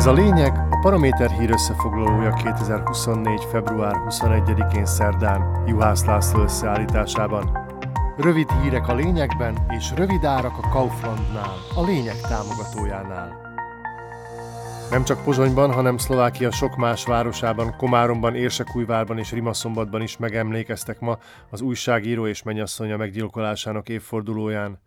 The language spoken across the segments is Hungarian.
Ez a lényeg a Paraméter hír összefoglalója 2024. február 21-én szerdán Juhász László összeállításában. Rövid hírek a lényegben és rövid árak a Kauflandnál, a lényeg támogatójánál. Nem csak Pozsonyban, hanem Szlovákia sok más városában, Komáromban, Érsekújvárban és Rimaszombatban is megemlékeztek ma az újságíró és mennyasszonya meggyilkolásának évfordulóján.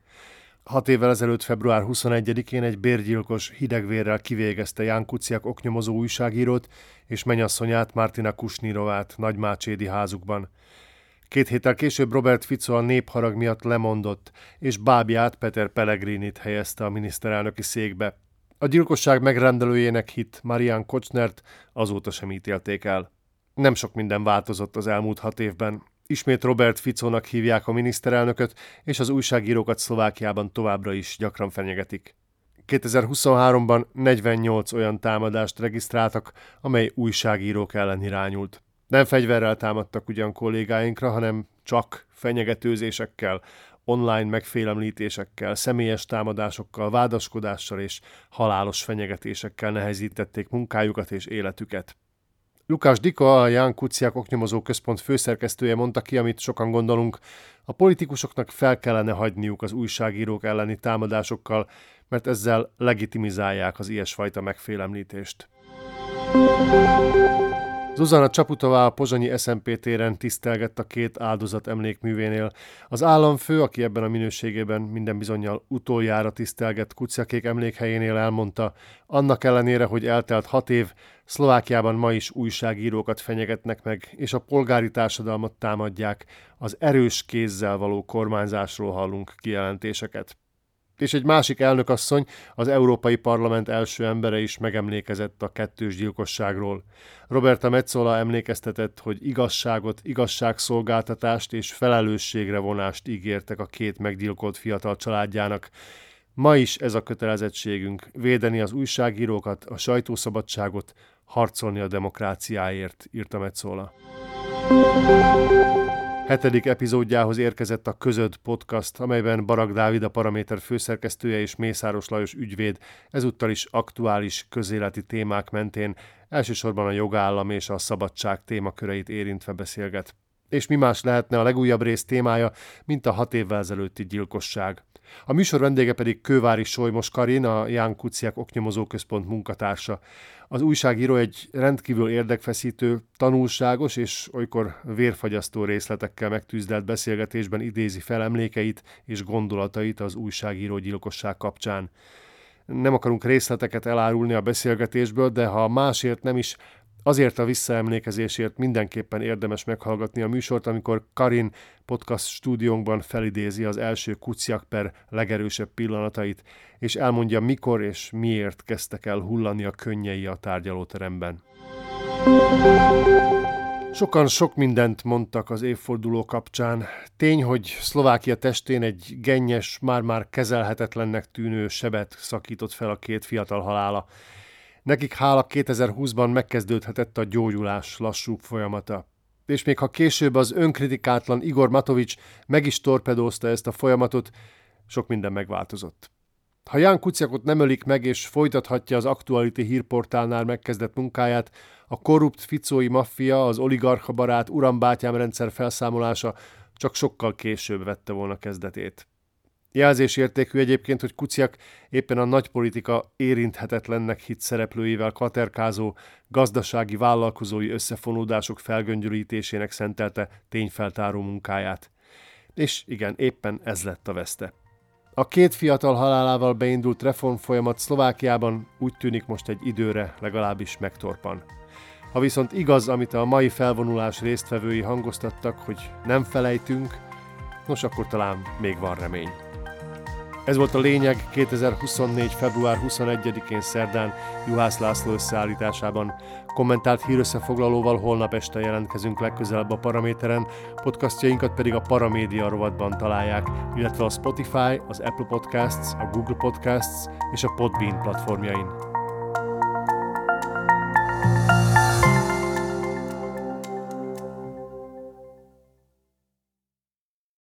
Hat évvel ezelőtt február 21-én egy bérgyilkos hidegvérrel kivégezte Ján Kuciak oknyomozó újságírót és mennyasszonyát Martina Kusnirovát nagymácsédi házukban. Két héttel később Robert Fico a népharag miatt lemondott, és bábját Peter Pellegrinit helyezte a miniszterelnöki székbe. A gyilkosság megrendelőjének hit Marian Kocznert azóta sem ítélték el. Nem sok minden változott az elmúlt hat évben. Ismét Robert Ficónak hívják a miniszterelnököt, és az újságírókat Szlovákiában továbbra is gyakran fenyegetik. 2023-ban 48 olyan támadást regisztráltak, amely újságírók ellen irányult. Nem fegyverrel támadtak ugyan kollégáinkra, hanem csak fenyegetőzésekkel, online megfélemlítésekkel, személyes támadásokkal, vádaskodással és halálos fenyegetésekkel nehezítették munkájukat és életüket. Lukács Dika, a Ján Kuciák oknyomozó központ főszerkesztője mondta ki, amit sokan gondolunk, a politikusoknak fel kellene hagyniuk az újságírók elleni támadásokkal, mert ezzel legitimizálják az ilyesfajta megfélemlítést. Zuzana Csaputová a pozsonyi SMP téren tisztelgett a két áldozat emlékművénél. Az államfő, aki ebben a minőségében minden bizonyal utoljára tisztelgett Kuciakék emlékhelyénél elmondta, annak ellenére, hogy eltelt hat év, Szlovákiában ma is újságírókat fenyegetnek meg, és a polgári társadalmat támadják, az erős kézzel való kormányzásról hallunk kijelentéseket és egy másik elnökasszony, az Európai Parlament első embere is megemlékezett a kettős gyilkosságról. Roberta Metzola emlékeztetett, hogy igazságot, igazságszolgáltatást és felelősségre vonást ígértek a két meggyilkolt fiatal családjának. Ma is ez a kötelezettségünk, védeni az újságírókat, a sajtószabadságot, harcolni a demokráciáért, írta Metzola. Hetedik epizódjához érkezett a Közöd podcast, amelyben Barak Dávid a Paraméter főszerkesztője és Mészáros Lajos ügyvéd ezúttal is aktuális közéleti témák mentén elsősorban a jogállam és a szabadság témaköreit érintve beszélget. És mi más lehetne a legújabb rész témája, mint a hat évvel ezelőtti gyilkosság. A műsor vendége pedig Kővári Solymos Karin, a Ján Kuciák oknyomozó központ munkatársa. Az újságíró egy rendkívül érdekfeszítő, tanulságos és olykor vérfagyasztó részletekkel megtűzdelt beszélgetésben idézi fel emlékeit és gondolatait az újságíró gyilkosság kapcsán. Nem akarunk részleteket elárulni a beszélgetésből, de ha másért nem is, Azért a visszaemlékezésért mindenképpen érdemes meghallgatni a műsort, amikor Karin podcast stúdiónkban felidézi az első kuciak per legerősebb pillanatait, és elmondja mikor és miért kezdtek el hullani a könnyei a tárgyalóteremben. Sokan sok mindent mondtak az évforduló kapcsán. Tény, hogy Szlovákia testén egy gennyes, már-már kezelhetetlennek tűnő sebet szakított fel a két fiatal halála. Nekik hála 2020-ban megkezdődhetett a gyógyulás lassú folyamata. És még ha később az önkritikátlan Igor Matovics meg is torpedózta ezt a folyamatot, sok minden megváltozott. Ha Ján Kuciakot nem ölik meg és folytathatja az Actuality hírportálnál megkezdett munkáját, a korrupt ficói maffia, az oligarcha barát urambátyám rendszer felszámolása csak sokkal később vette volna kezdetét. Jelzésértékű egyébként, hogy Kuciak éppen a nagypolitika érinthetetlennek hit szereplőivel katerkázó, gazdasági vállalkozói összefonódások felgöngyölítésének szentelte tényfeltáró munkáját. És igen, éppen ez lett a veszte. A két fiatal halálával beindult reformfolyamat Szlovákiában úgy tűnik most egy időre legalábbis megtorpan. Ha viszont igaz, amit a mai felvonulás résztvevői hangoztattak, hogy nem felejtünk, nos akkor talán még van remény. Ez volt a lényeg 2024. február 21-én szerdán Juhász László összeállításában. Kommentált hírösszefoglalóval holnap este jelentkezünk legközelebb a Paraméteren, podcastjainkat pedig a Paramédia rovatban találják, illetve a Spotify, az Apple Podcasts, a Google Podcasts és a Podbean platformjain.